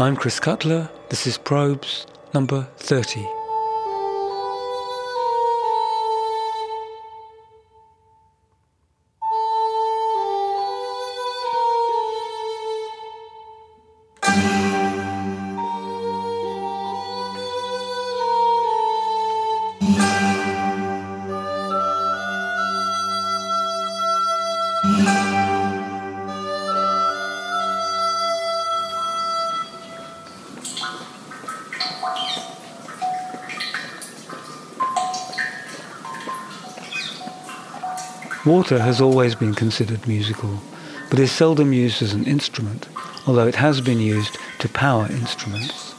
I'm Chris Cutler. This is Probes number 30. Has always been considered musical, but is seldom used as an instrument, although it has been used to power instruments.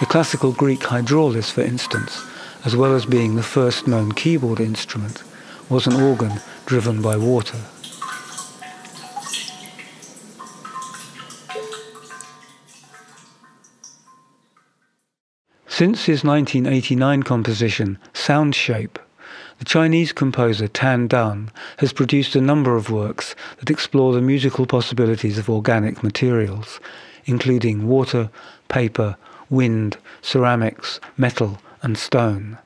The classical Greek hydraulis, for instance, as well as being the first known keyboard instrument, was an organ driven by water. Since his 1989 composition, Sound Shape, the Chinese composer Tan Dun has produced a number of works that explore the musical possibilities of organic materials, including water, paper, wind, ceramics, metal, and stone.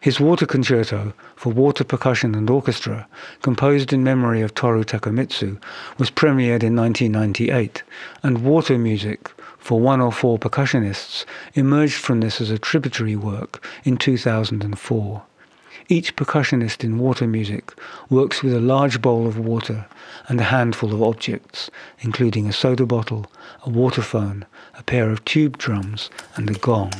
His water concerto for water percussion and orchestra, composed in memory of Toru Takemitsu, was premiered in 1998, and water music for one or four percussionists emerged from this as a tributary work in 2004. Each percussionist in water music works with a large bowl of water and a handful of objects, including a soda bottle, a waterphone, a pair of tube drums, and a gong.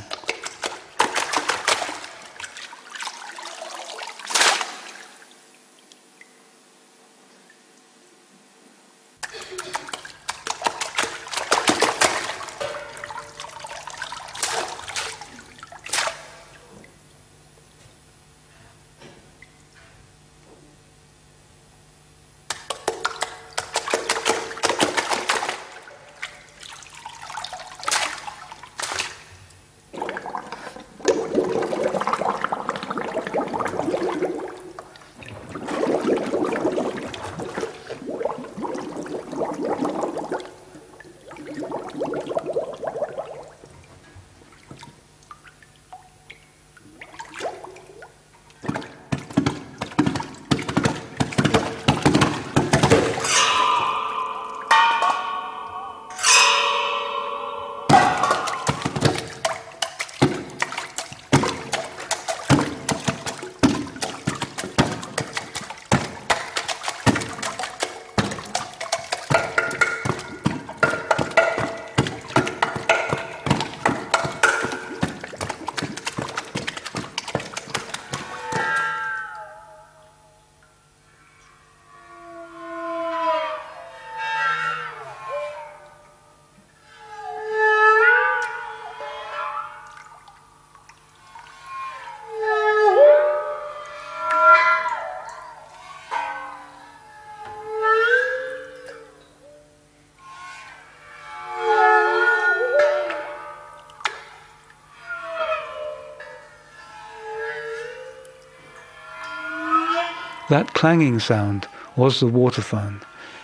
That clanging sound was the waterphone,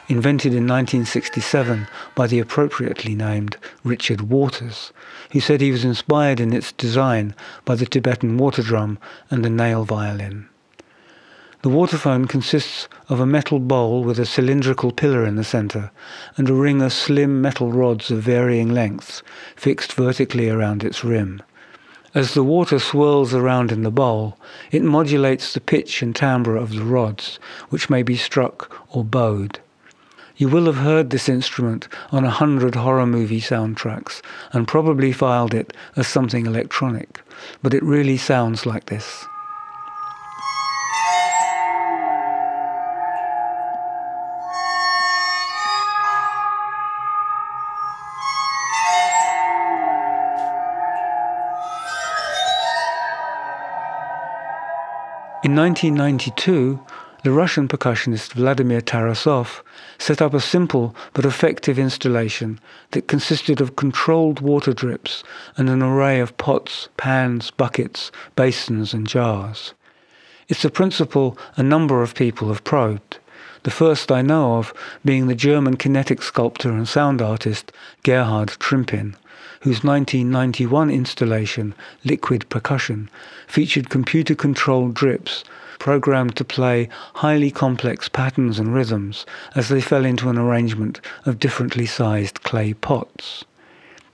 invented in 1967 by the appropriately named Richard Waters, who said he was inspired in its design by the Tibetan water drum and the nail violin. The waterphone consists of a metal bowl with a cylindrical pillar in the center and a ring of slim metal rods of varying lengths fixed vertically around its rim. As the water swirls around in the bowl, it modulates the pitch and timbre of the rods, which may be struck or bowed. You will have heard this instrument on a hundred horror movie soundtracks and probably filed it as something electronic, but it really sounds like this. 1992, the Russian percussionist Vladimir Tarasov set up a simple but effective installation that consisted of controlled water drips and an array of pots, pans, buckets, basins, and jars. It's a principle a number of people have probed, the first I know of being the German kinetic sculptor and sound artist Gerhard Trimpin, whose 1991 installation, Liquid Percussion, featured computer-controlled drips programmed to play highly complex patterns and rhythms as they fell into an arrangement of differently sized clay pots.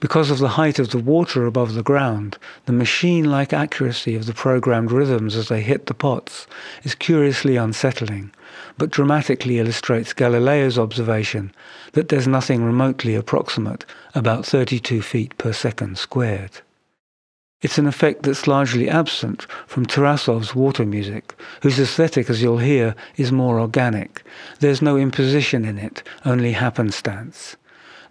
Because of the height of the water above the ground, the machine-like accuracy of the programmed rhythms as they hit the pots is curiously unsettling, but dramatically illustrates Galileo's observation that there's nothing remotely approximate about 32 feet per second squared. It's an effect that's largely absent from Tarasov's water music, whose aesthetic, as you'll hear, is more organic. There's no imposition in it, only happenstance.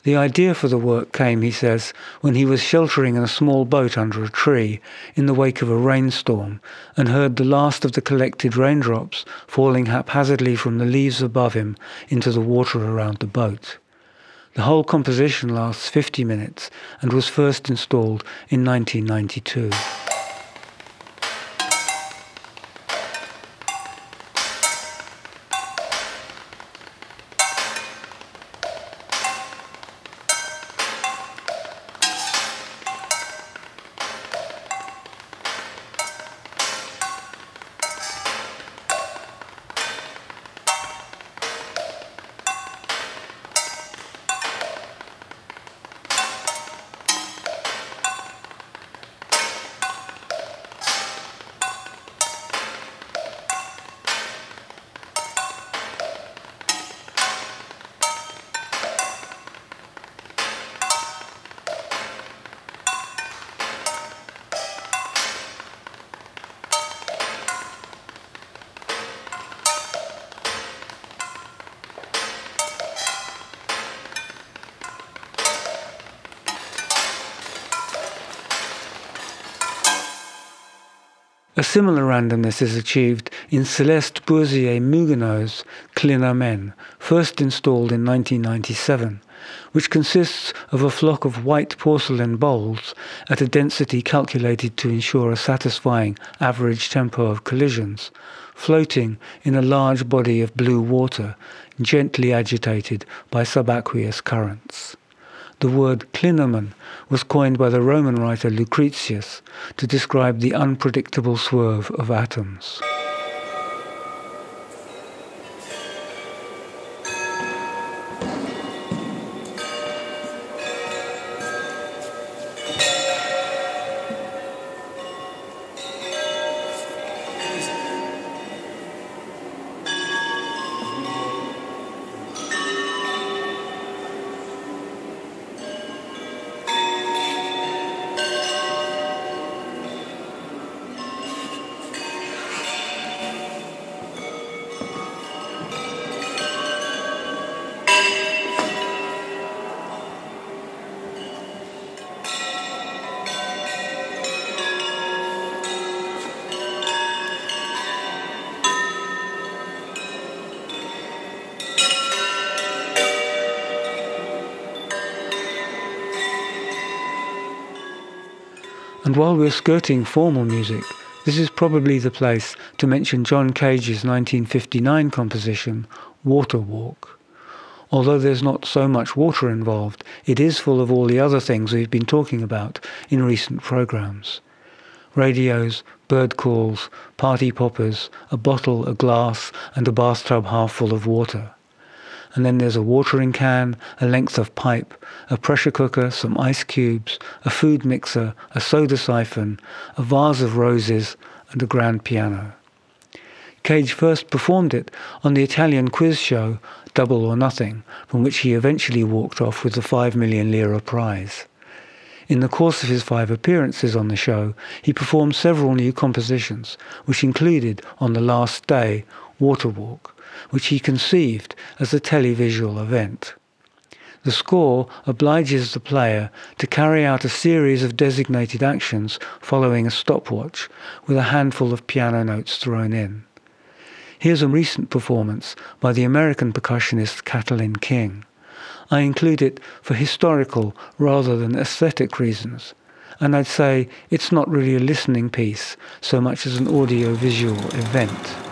The idea for the work came, he says, when he was sheltering in a small boat under a tree in the wake of a rainstorm and heard the last of the collected raindrops falling haphazardly from the leaves above him into the water around the boat. The whole composition lasts 50 minutes and was first installed in 1992. A similar randomness is achieved in Celeste Boursier-Mougenot's Clinamen, first installed in 1997, which consists of a flock of white porcelain bowls at a density calculated to ensure a satisfying average tempo of collisions, floating in a large body of blue water, gently agitated by subaqueous currents. The word clinamen was coined by the Roman writer Lucretius to describe the unpredictable swerve of atoms. And while we're skirting formal music, this is probably the place to mention John Cage's 1959 composition, Water Walk. Although there's not so much water involved, it is full of all the other things we've been talking about in recent programs. Radios, bird calls, party poppers, a bottle, a glass, and a bathtub half full of water and then there's a watering can, a length of pipe, a pressure cooker, some ice cubes, a food mixer, a soda siphon, a vase of roses, and a grand piano. Cage first performed it on the Italian quiz show Double or Nothing, from which he eventually walked off with the 5 million lira prize. In the course of his five appearances on the show, he performed several new compositions, which included, on the last day, Water Walk, which he conceived as a televisual event. The score obliges the player to carry out a series of designated actions following a stopwatch with a handful of piano notes thrown in. Here's a recent performance by the American percussionist Catalin King. I include it for historical rather than aesthetic reasons, and I'd say it's not really a listening piece so much as an audio-visual event.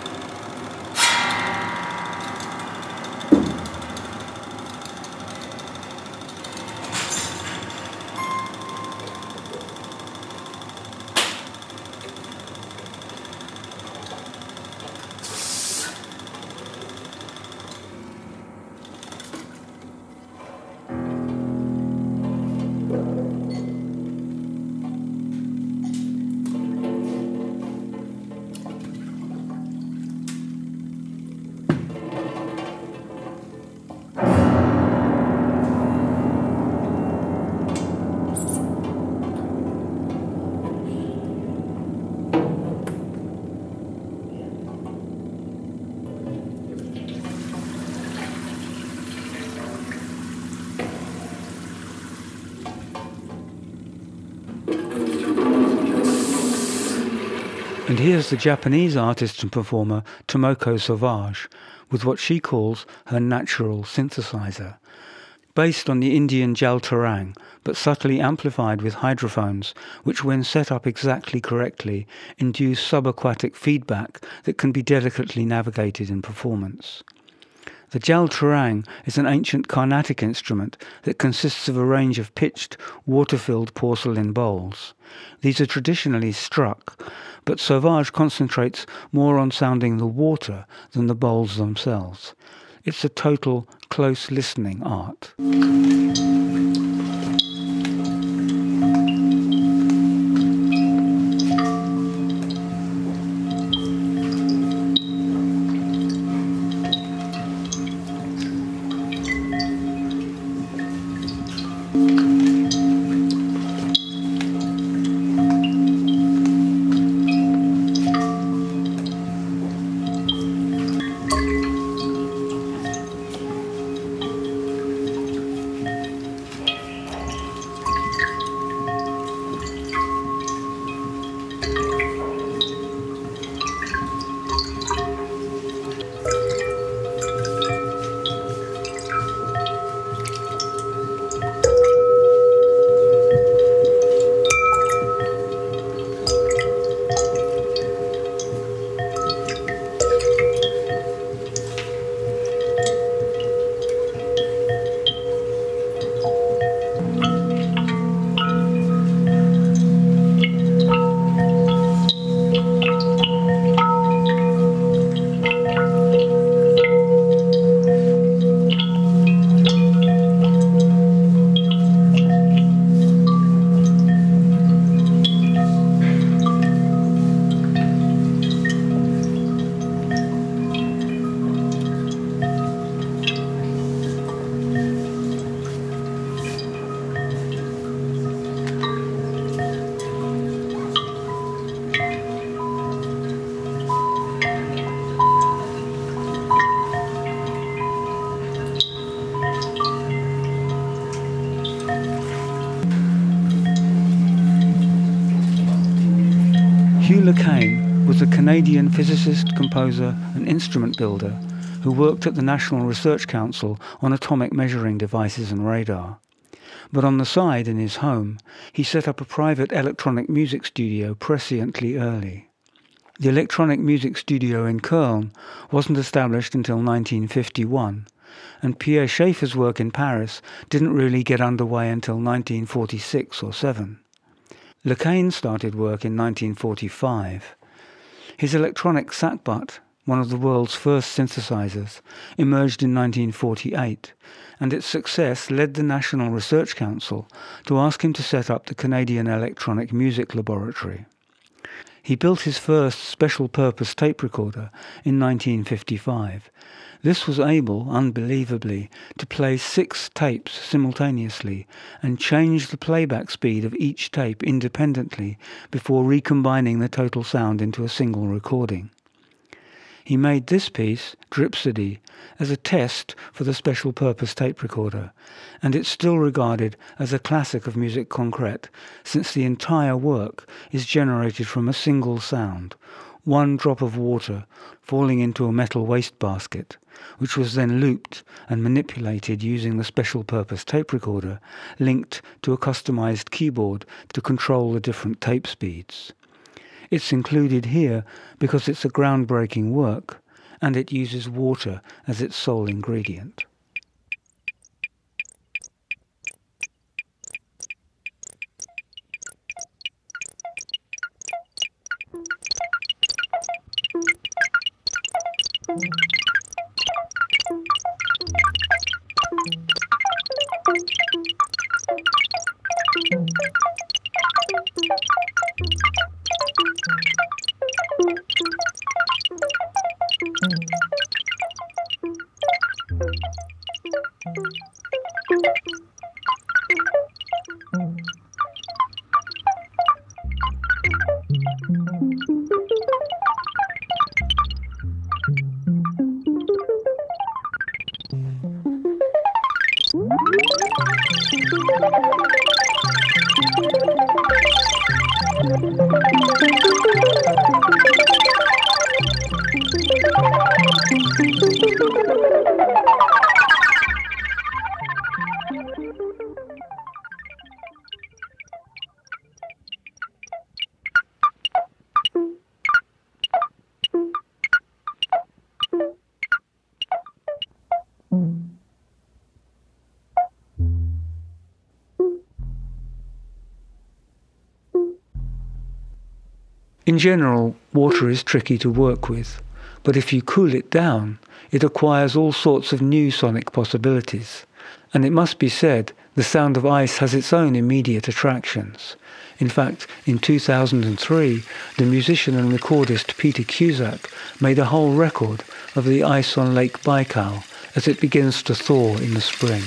And here's the Japanese artist and performer Tomoko Sauvage with what she calls her natural synthesizer. Based on the Indian Jal Tarang, but subtly amplified with hydrophones, which when set up exactly correctly, induce subaquatic feedback that can be delicately navigated in performance. The Jal Tarang is an ancient Carnatic instrument that consists of a range of pitched, water-filled porcelain bowls. These are traditionally struck, but Sauvage concentrates more on sounding the water than the bowls themselves. It's a total close listening art. Canadian physicist, composer, and instrument builder who worked at the National Research Council on atomic measuring devices and radar. But on the side, in his home, he set up a private electronic music studio presciently early. The electronic music studio in Köln wasn't established until 1951, and Pierre Schaeffer's work in Paris didn't really get underway until 1946 or 7. Le Caine started work in 1945. His electronic sackbut, one of the world's first synthesizers, emerged in 1948, and its success led the National Research Council to ask him to set up the Canadian Electronic Music Laboratory. He built his first special purpose tape recorder in 1955 this was able, unbelievably, to play six tapes simultaneously and change the playback speed of each tape independently before recombining the total sound into a single recording. He made this piece, Dripsody, as a test for the special purpose tape recorder, and it's still regarded as a classic of musique concrète since the entire work is generated from a single sound, one drop of water falling into a metal wastebasket, which was then looped and manipulated using the special purpose tape recorder linked to a customized keyboard to control the different tape speeds. It's included here because it's a groundbreaking work and it uses water as its sole ingredient. General, water is tricky to work with, but if you cool it down, it acquires all sorts of new sonic possibilities. And it must be said, the sound of ice has its own immediate attractions. In fact, in 2003, the musician and recordist Peter Cusack made a whole record of the ice on Lake Baikal as it begins to thaw in the spring.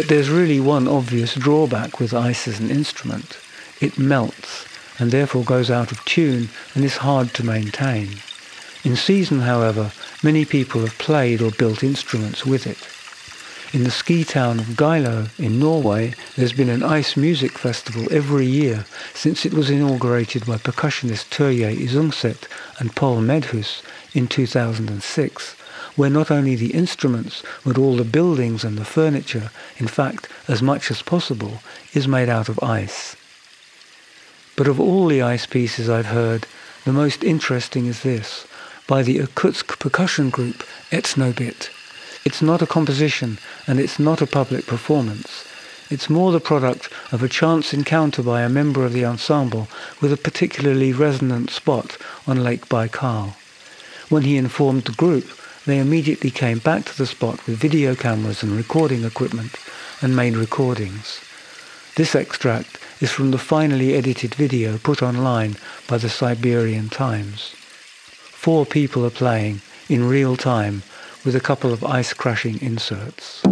But there's really one obvious drawback with ice as an instrument. It melts and therefore goes out of tune and is hard to maintain. In season, however, many people have played or built instruments with it. In the ski town of Geilo in Norway, there's been an ice music festival every year since it was inaugurated by percussionist Terje Isungset and Paul Medhus in 2006 where not only the instruments, but all the buildings and the furniture, in fact, as much as possible, is made out of ice. But of all the ice pieces I've heard, the most interesting is this, by the Irkutsk percussion group Etnobit. It's not a composition and it's not a public performance. It's more the product of a chance encounter by a member of the ensemble with a particularly resonant spot on Lake Baikal. When he informed the group they immediately came back to the spot with video cameras and recording equipment and made recordings. This extract is from the finally edited video put online by the Siberian Times. Four people are playing in real time with a couple of ice crashing inserts.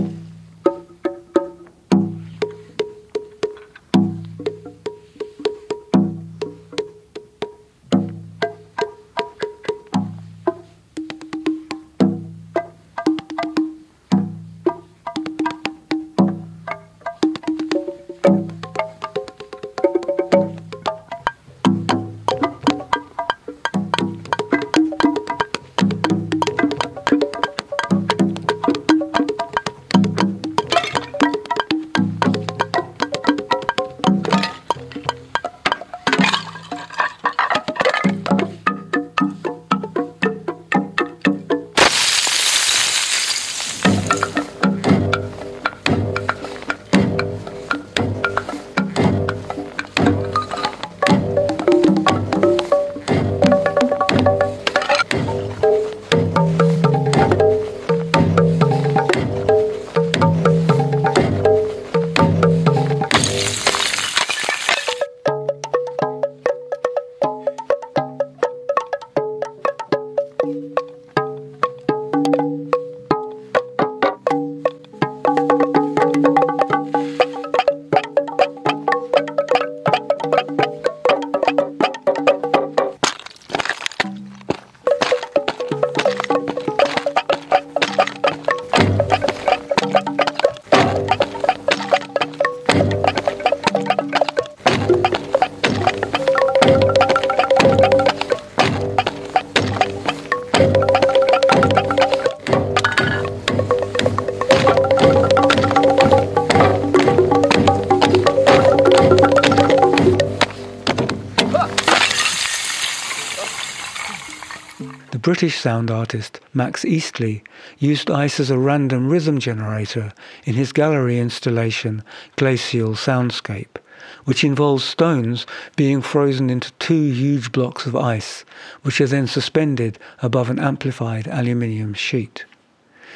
British sound artist Max Eastley used ice as a random rhythm generator in his gallery installation Glacial Soundscape, which involves stones being frozen into two huge blocks of ice, which are then suspended above an amplified aluminium sheet.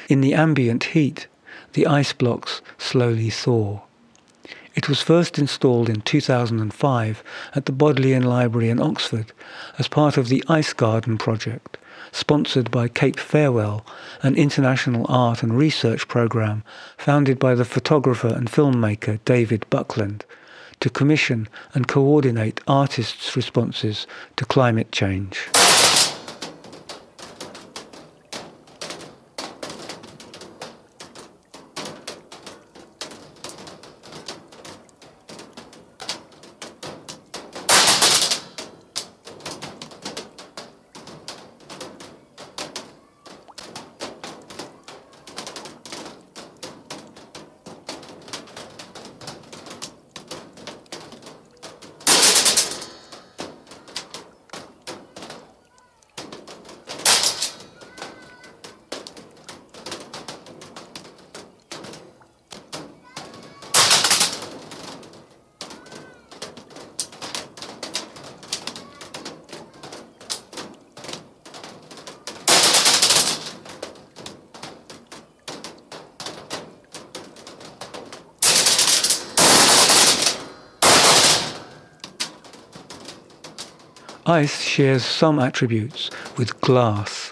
In the ambient heat, the ice blocks slowly thaw. It was first installed in 2005 at the Bodleian Library in Oxford as part of the Ice Garden project, sponsored by Cape Farewell, an international art and research program founded by the photographer and filmmaker David Buckland to commission and coordinate artists' responses to climate change. Shares some attributes with glass,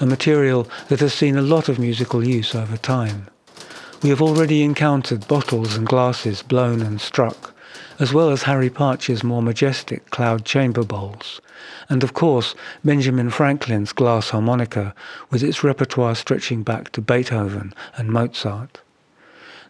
a material that has seen a lot of musical use over time. We have already encountered bottles and glasses blown and struck, as well as Harry Partch's more majestic cloud chamber bowls, and of course Benjamin Franklin's glass harmonica with its repertoire stretching back to Beethoven and Mozart.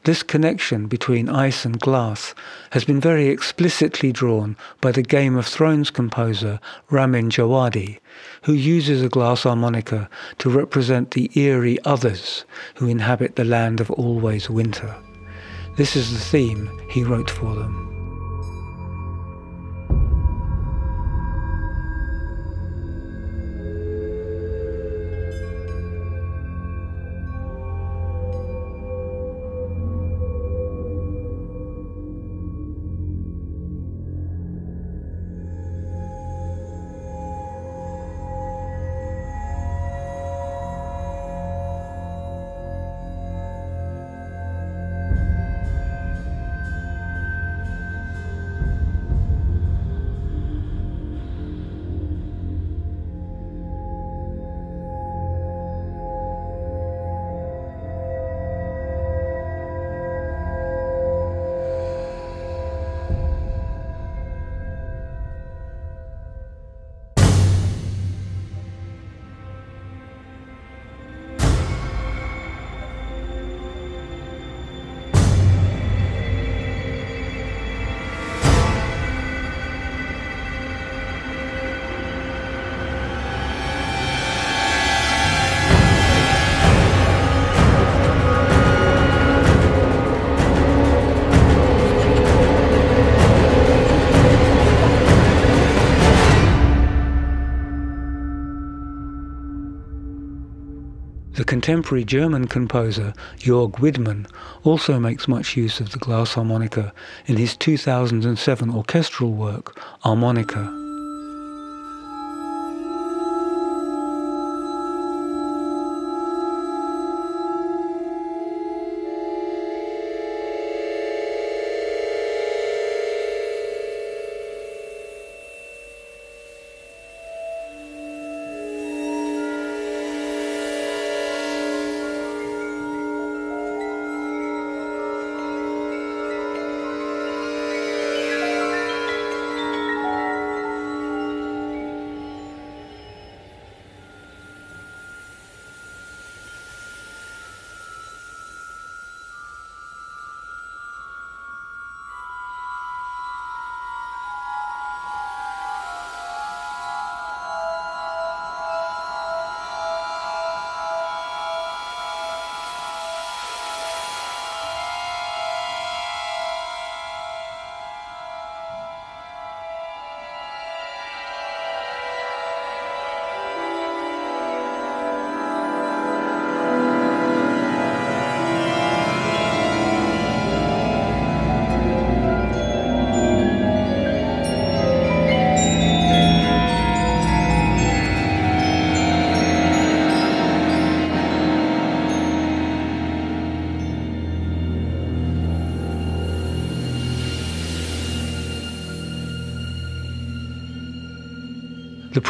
This connection between ice and glass has been very explicitly drawn by the Game of Thrones composer Ramin Djawadi, who uses a glass harmonica to represent the eerie others who inhabit the land of always winter. This is the theme he wrote for them. Contemporary German composer Jörg Widmann also makes much use of the glass harmonica in his 2007 orchestral work, Armonica.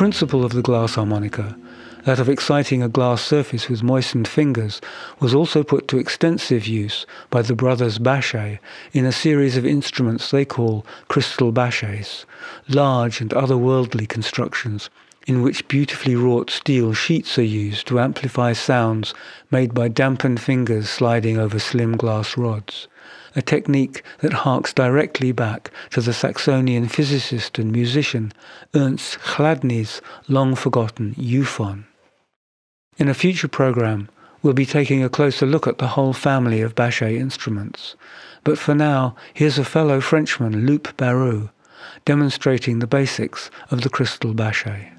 Principle of the glass harmonica, that of exciting a glass surface with moistened fingers, was also put to extensive use by the brothers Baschet in a series of instruments they call crystal Baschets, large and otherworldly constructions in which beautifully wrought steel sheets are used to amplify sounds made by dampened fingers sliding over slim glass rods a technique that harks directly back to the Saxonian physicist and musician Ernst Chladni's long-forgotten euphon. In a future program, we'll be taking a closer look at the whole family of Baschet instruments. But for now, here's a fellow Frenchman, Loup Barou, demonstrating the basics of the crystal Baschet.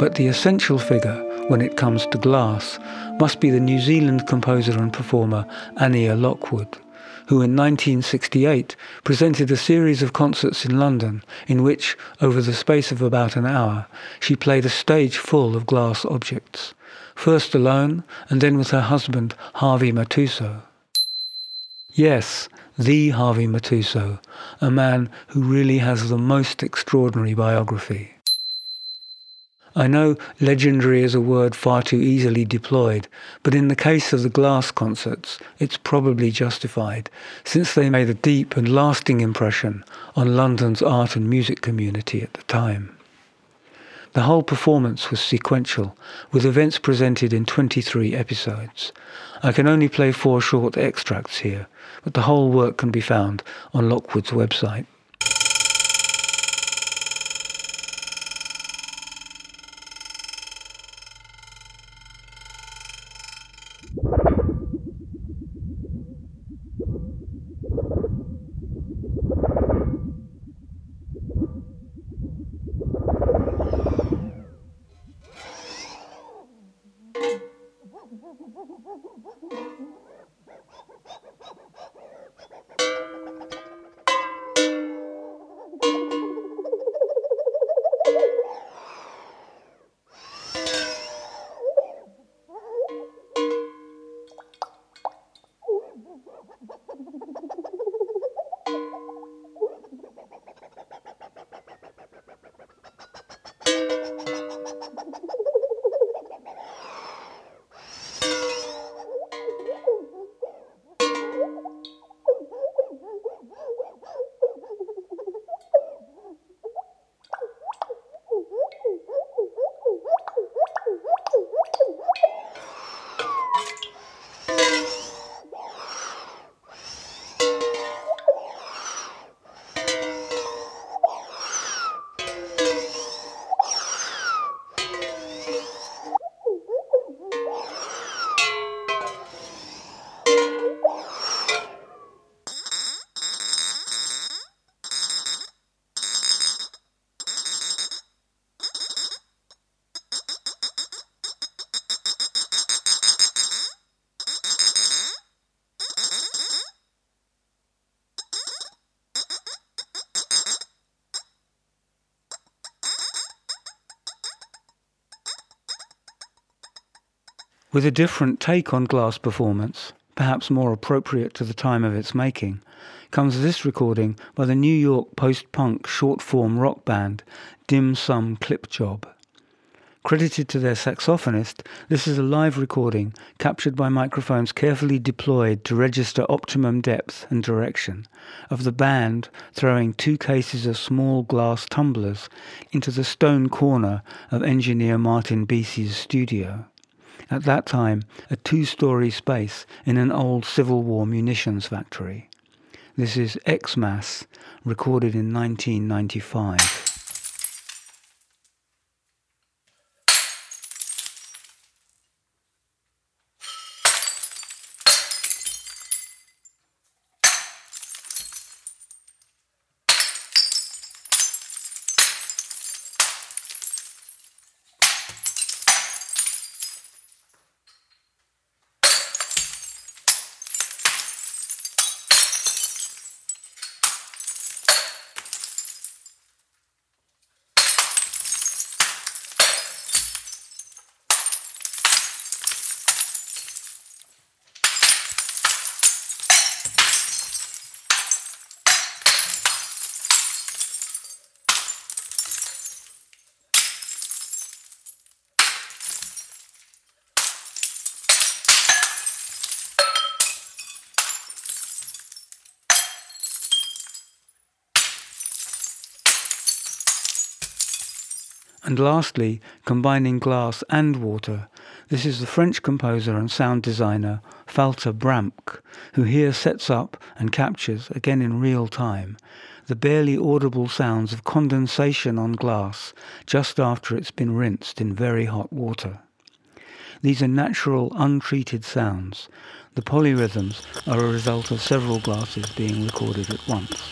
But the essential figure when it comes to glass must be the New Zealand composer and performer Annea Lockwood, who in 1968 presented a series of concerts in London in which, over the space of about an hour, she played a stage full of glass objects, first alone and then with her husband Harvey Matusow. Yes, the Harvey Matusow, a man who really has the most extraordinary biography. I know legendary is a word far too easily deployed, but in the case of the Glass concerts, it's probably justified, since they made a deep and lasting impression on London's art and music community at the time. The whole performance was sequential, with events presented in 23 episodes. I can only play four short extracts here, but the whole work can be found on Lockwood's website. With a different take on glass performance, perhaps more appropriate to the time of its making, comes this recording by the New York post-punk short-form rock band Dim Sum Clip Job. Credited to their saxophonist, this is a live recording captured by microphones carefully deployed to register optimum depth and direction of the band throwing two cases of small glass tumblers into the stone corner of engineer Martin Bisi's studio at that time a two-story space in an old Civil War munitions factory. This is Xmas, recorded in 1995. And lastly, combining glass and water, this is the French composer and sound designer Falter Bramnk, who here sets up and captures, again in real time, the barely audible sounds of condensation on glass just after it's been rinsed in very hot water. These are natural, untreated sounds. The polyrhythms are a result of several glasses being recorded at once.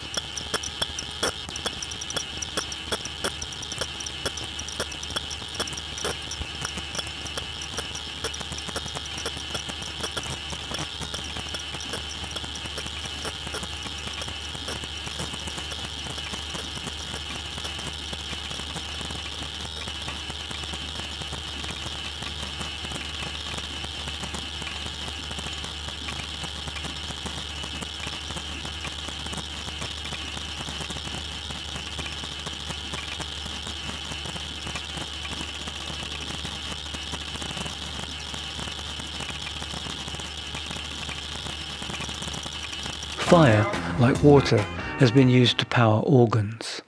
Fire, like water, has been used to power organs.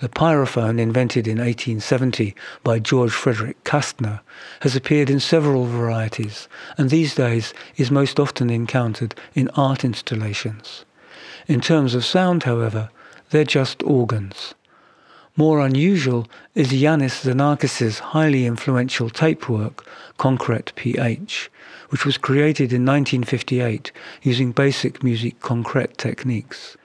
The pyrophone, invented in 1870 by George Frederick Kastner, has appeared in several varieties and these days is most often encountered in art installations. In terms of sound, however, they're just organs. More unusual is Iannis Xenakis' highly influential tape work, Concret PH, which was created in 1958 using basic musique concrète techniques.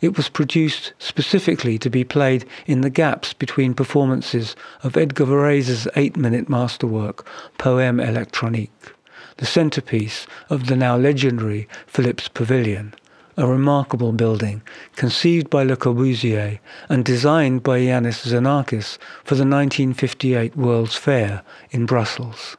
It was produced specifically to be played in the gaps between performances of Edgar Varèse's eight-minute masterwork, Poème électronique, the centerpiece of the now legendary Philips Pavilion, a remarkable building conceived by Le Corbusier and designed by Iannis Xenakis for the 1958 World's Fair in Brussels.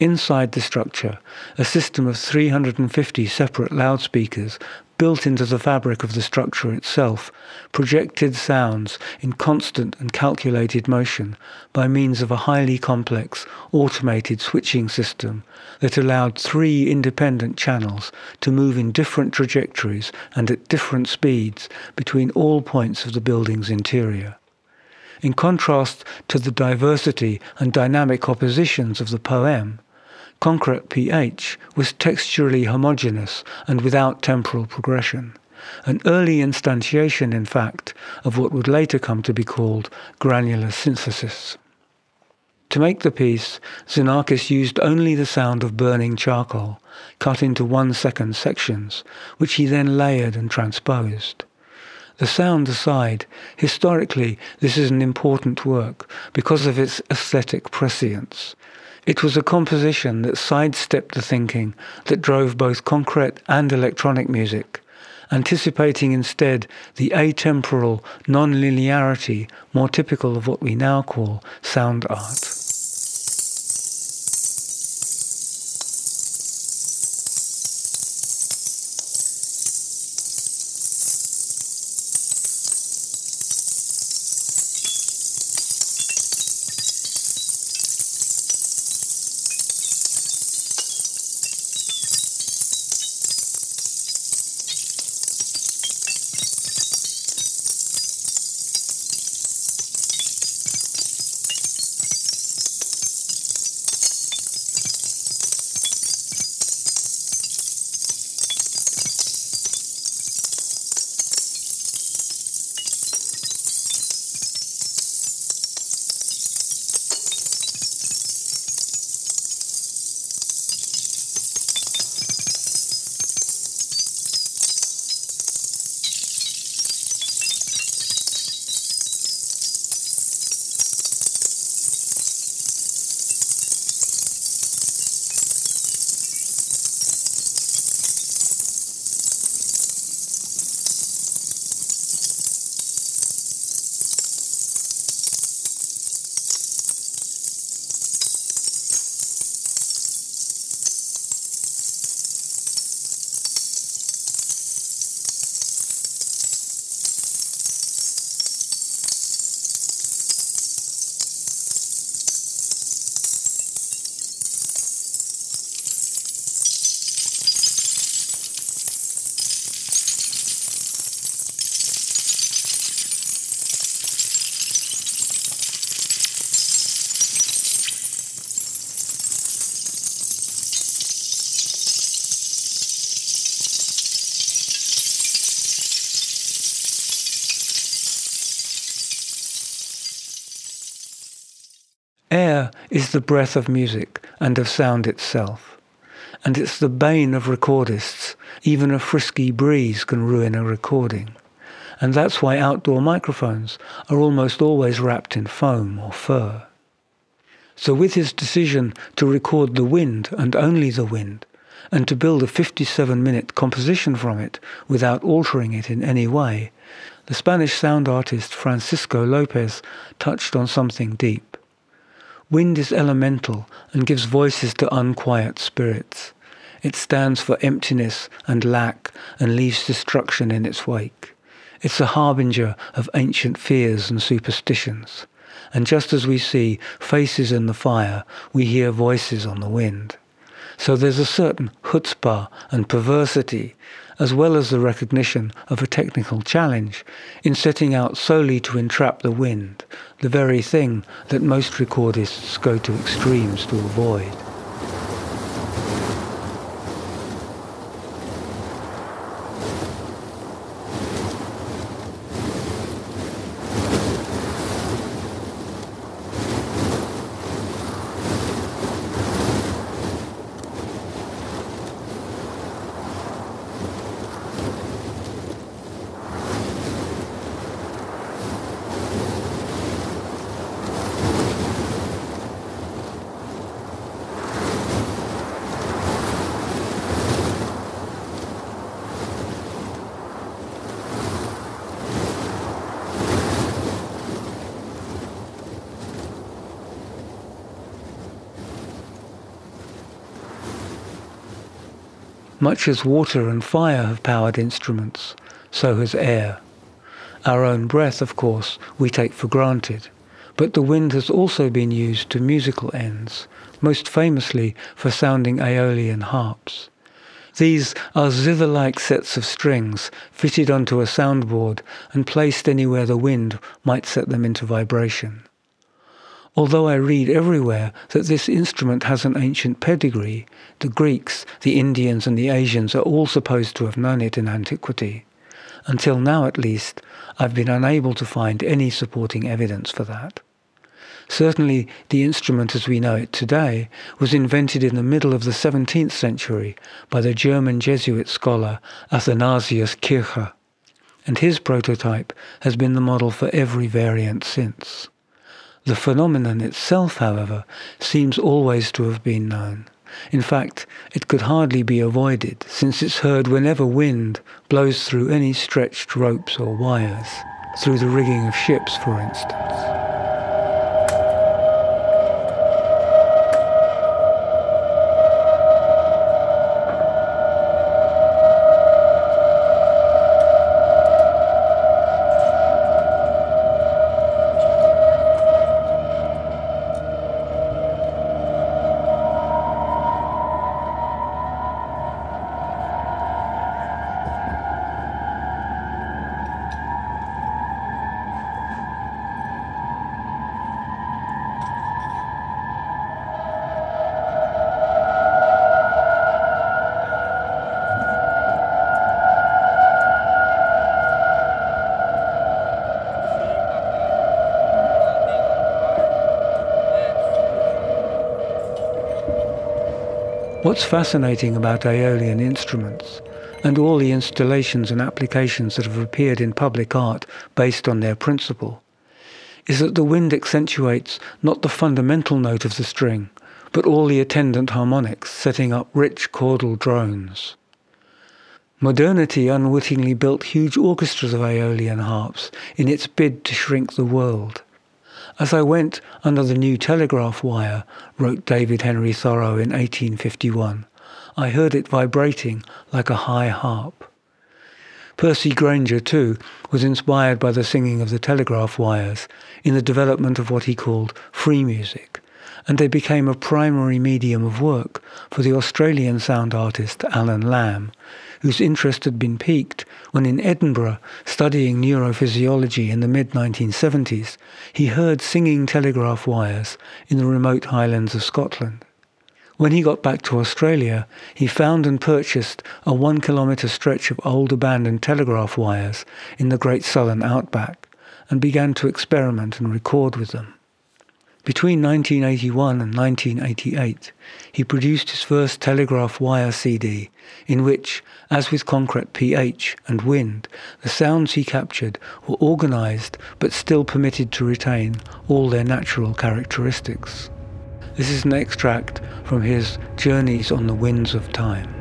Inside the structure, a system of 350 separate loudspeakers built into the fabric of the structure itself, projected sounds in constant and calculated motion by means of a highly complex automated switching system that allowed three independent channels to move in different trajectories and at different speeds between all points of the building's interior. In contrast to the diversity and dynamic oppositions of the poem, Concret pH was texturally homogeneous and without temporal progression, an early instantiation, in fact, of what would later come to be called granular synthesis. To make the piece, Xenakis used only the sound of burning charcoal, cut into one-second sections, which he then layered and transposed. The sound aside, historically this is an important work because of its aesthetic prescience, it was a composition that sidestepped the thinking that drove both concrete and electronic music, anticipating instead the atemporal non-linearity more typical of what we now call sound art. Is the breath of music and of sound itself. And it's the bane of recordists. Even a frisky breeze can ruin a recording. And that's why outdoor microphones are almost always wrapped in foam or fur. So with his decision to record the wind and only the wind, and to build a 57-minute composition from it without altering it in any way, the Spanish sound artist Francisco Lopez touched on something deep. Wind is elemental and gives voices to unquiet spirits. It stands for emptiness and lack and leaves destruction in its wake. It's a harbinger of ancient fears and superstitions. And just as we see faces in the fire, we hear voices on the wind. So there's a certain chutzpah and perversity as well as the recognition of a technical challenge in setting out solely to entrap the wind, the very thing that most recordists go to extremes to avoid. Much as water and fire have powered instruments, so has air. Our own breath, of course, we take for granted, but the wind has also been used to musical ends, most famously for sounding aeolian harps. These are zither-like sets of strings fitted onto a soundboard and placed anywhere the wind might set them into vibration. Although I read everywhere that this instrument has an ancient pedigree, the Greeks, the Indians, and the Asians are all supposed to have known it in antiquity. Until now, at least, I've been unable to find any supporting evidence for that. Certainly, the instrument as we know it today was invented in the middle of the 17th century by the German Jesuit scholar Athanasius Kircher, and his prototype has been the model for every variant since. The phenomenon itself, however, seems always to have been known. In fact, it could hardly be avoided, since it's heard whenever wind blows through any stretched ropes or wires, through the rigging of ships, for instance. What's fascinating about Aeolian instruments, and all the installations and applications that have appeared in public art based on their principle, is that the wind accentuates not the fundamental note of the string, but all the attendant harmonics, setting up rich chordal drones. Modernity unwittingly built huge orchestras of Aeolian harps in its bid to shrink the world. As I went under the new telegraph wire, wrote David Henry Thoreau in 1851, I heard it vibrating like a high harp. Percy Grainger, too, was inspired by the singing of the telegraph wires in the development of what he called free music, and they became a primary medium of work for the Australian sound artist Alan Lamb, whose interest had been piqued when in Edinburgh, studying neurophysiology in the mid-1970s, he heard singing telegraph wires in the remote highlands of Scotland. When he got back to Australia, he found and purchased a one kilometre stretch of old abandoned telegraph wires in the Great Southern Outback and began to experiment and record with them. Between 1981 and 1988, he produced his first telegraph wire CD, in which, as with Concret PH and Wind, the sounds he captured were organized but still permitted to retain all their natural characteristics. This is an extract from his Journeys on the Winds of Time.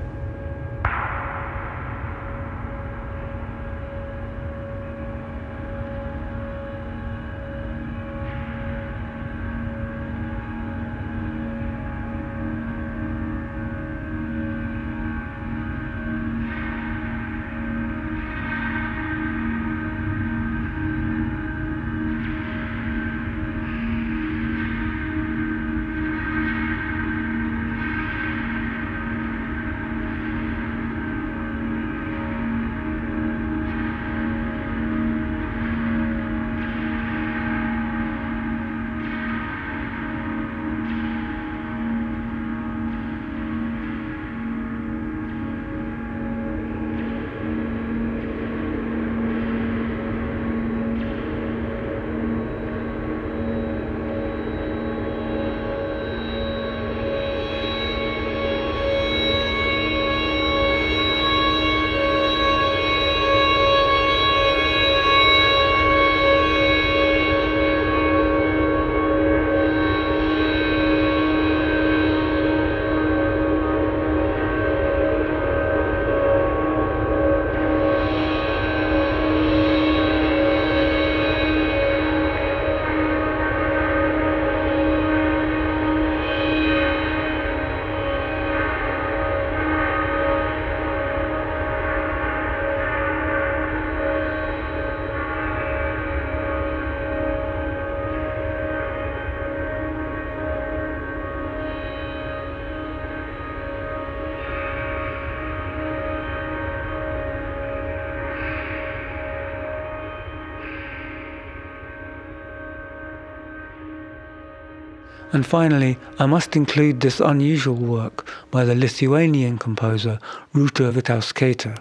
And finally, I must include this unusual work by the Lithuanian composer Rūta Vitauskaitė,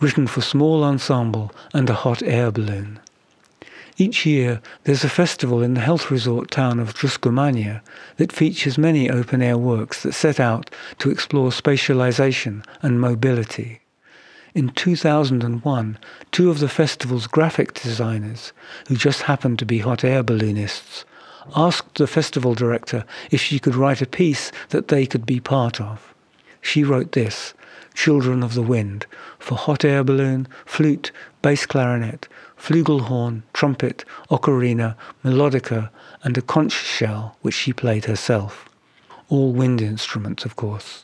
written for small ensemble and a hot air balloon. Each year, there's a festival in the health resort town of Druskomanija that features many open-air works that set out to explore spatialization and mobility. In 2001, two of the festival's graphic designers, who just happened to be hot air balloonists, asked the festival director if she could write a piece that they could be part of. She wrote this, Children of the Wind, for hot air balloon, flute, bass clarinet, flugelhorn, trumpet, ocarina, melodica, and a conch shell, which she played herself. All wind instruments, of course.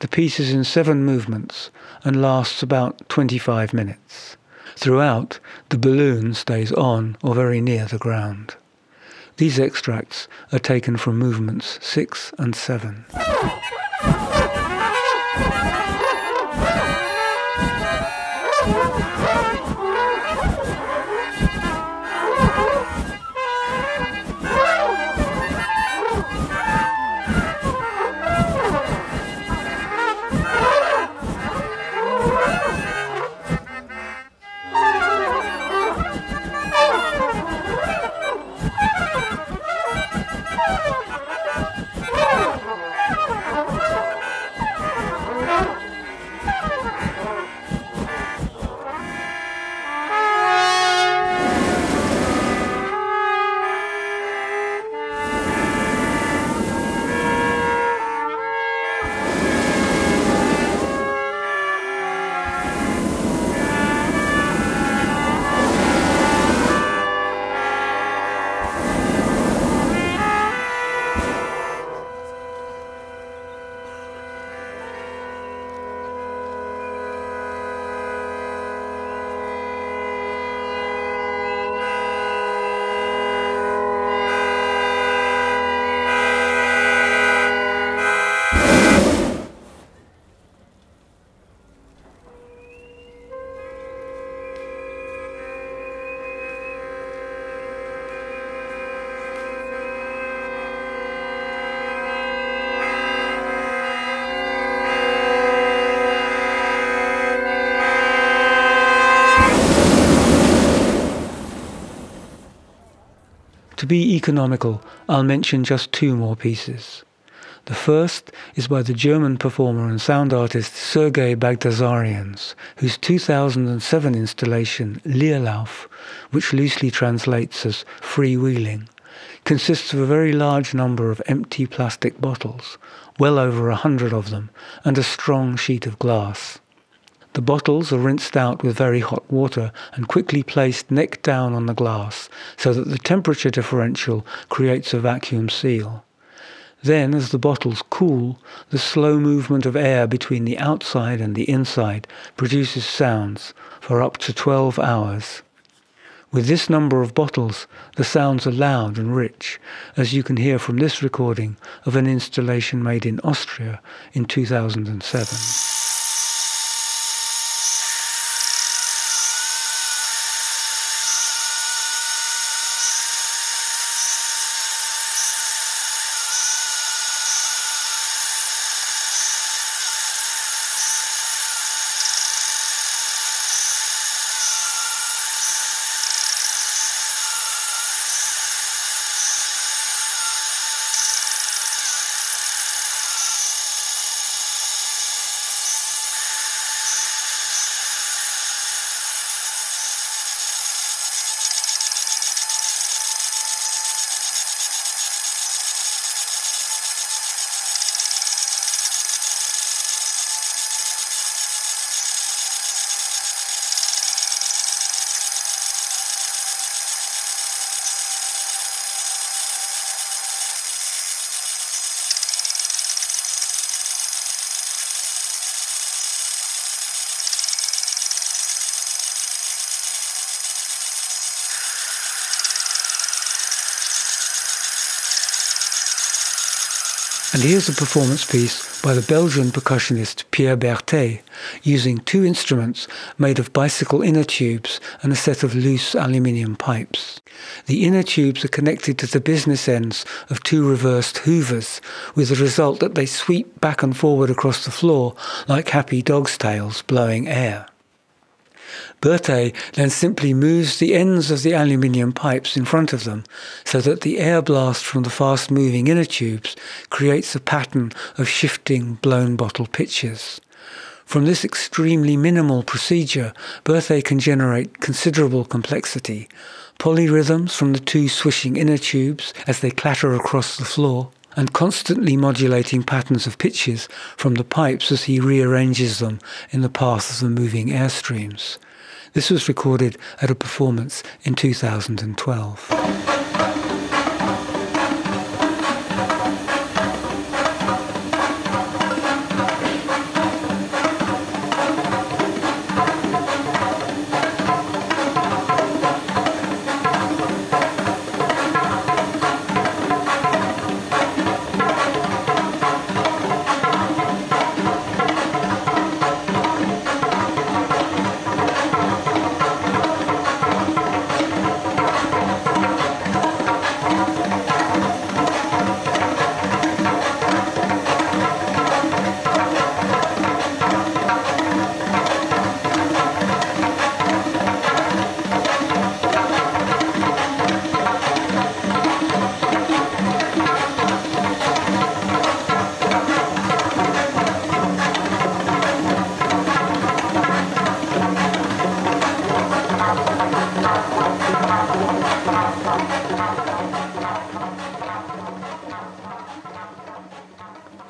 The piece is in seven movements and lasts about 25 minutes. Throughout, the balloon stays on or very near the ground. These extracts are taken from movements 6 and 7. Be economical, I'll mention just two more pieces. The first is by the German performer and sound artist Sergei Baghdassarians, whose 2007 installation Leerlauf, which loosely translates as freewheeling, consists of a very large number of empty plastic bottles, well over a hundred of them, and a strong sheet of glass. The bottles are rinsed out with very hot water and quickly placed neck down on the glass so that the temperature differential creates a vacuum seal. Then, as the bottles cool, the slow movement of air between the outside and the inside produces sounds for up to 12 hours. With this number of bottles, the sounds are loud and rich, as you can hear from this recording of an installation made in Austria in 2007. Here's a performance piece by the Belgian percussionist Pierre Berthet using two instruments made of bicycle inner tubes and a set of loose aluminium pipes. The inner tubes are connected to the business ends of two reversed hoovers, with the result that they sweep back and forward across the floor like happy dog's tails blowing air. Berthet then simply moves the ends of the aluminium pipes in front of them so that the air blast from the fast moving inner tubes creates a pattern of shifting blown bottle pitches. From this extremely minimal procedure, Berthet can generate considerable complexity. Polyrhythms from the two swishing inner tubes as they clatter across the floor, and constantly modulating patterns of pitches from the pipes as he rearranges them in the path of the moving airstreams. This was recorded at a performance in 2012.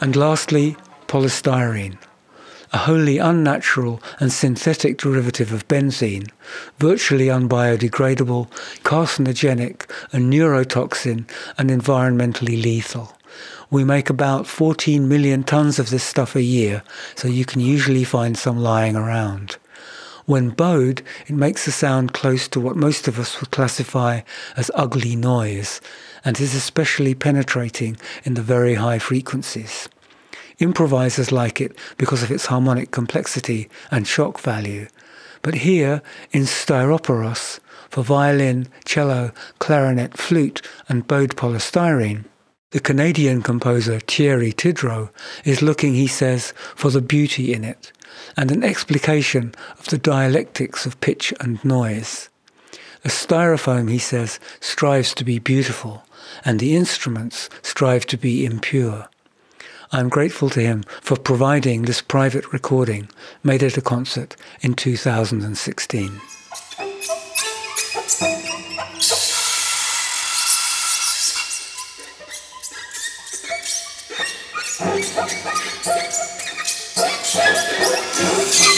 And lastly, polystyrene, a wholly unnatural and synthetic derivative of benzene, virtually unbiodegradable, carcinogenic, a neurotoxin, and environmentally lethal. We make about 14 million tons of this stuff a year, so you can usually find some lying around. When bowed, it makes a sound close to what most of us would classify as ugly noise, and is especially penetrating in the very high frequencies. Improvisers like it because of its harmonic complexity and shock value. But here, in Styroporos, for violin, cello, clarinet, flute, and bowed polystyrene, the Canadian composer Thierry Tidrow is looking, he says, for the beauty in it and an explication of the dialectics of pitch and noise. The styrofoam, he says, strives to be beautiful, and the instruments strive to be impure. I am grateful to him for providing this private recording made at a concert in 2016.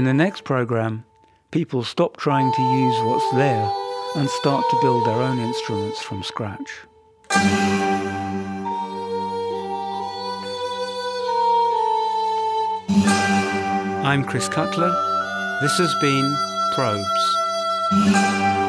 In the next program, people stop trying to use what's there and start to build their own instruments from scratch. I'm Chris Cutler. This has been Probes.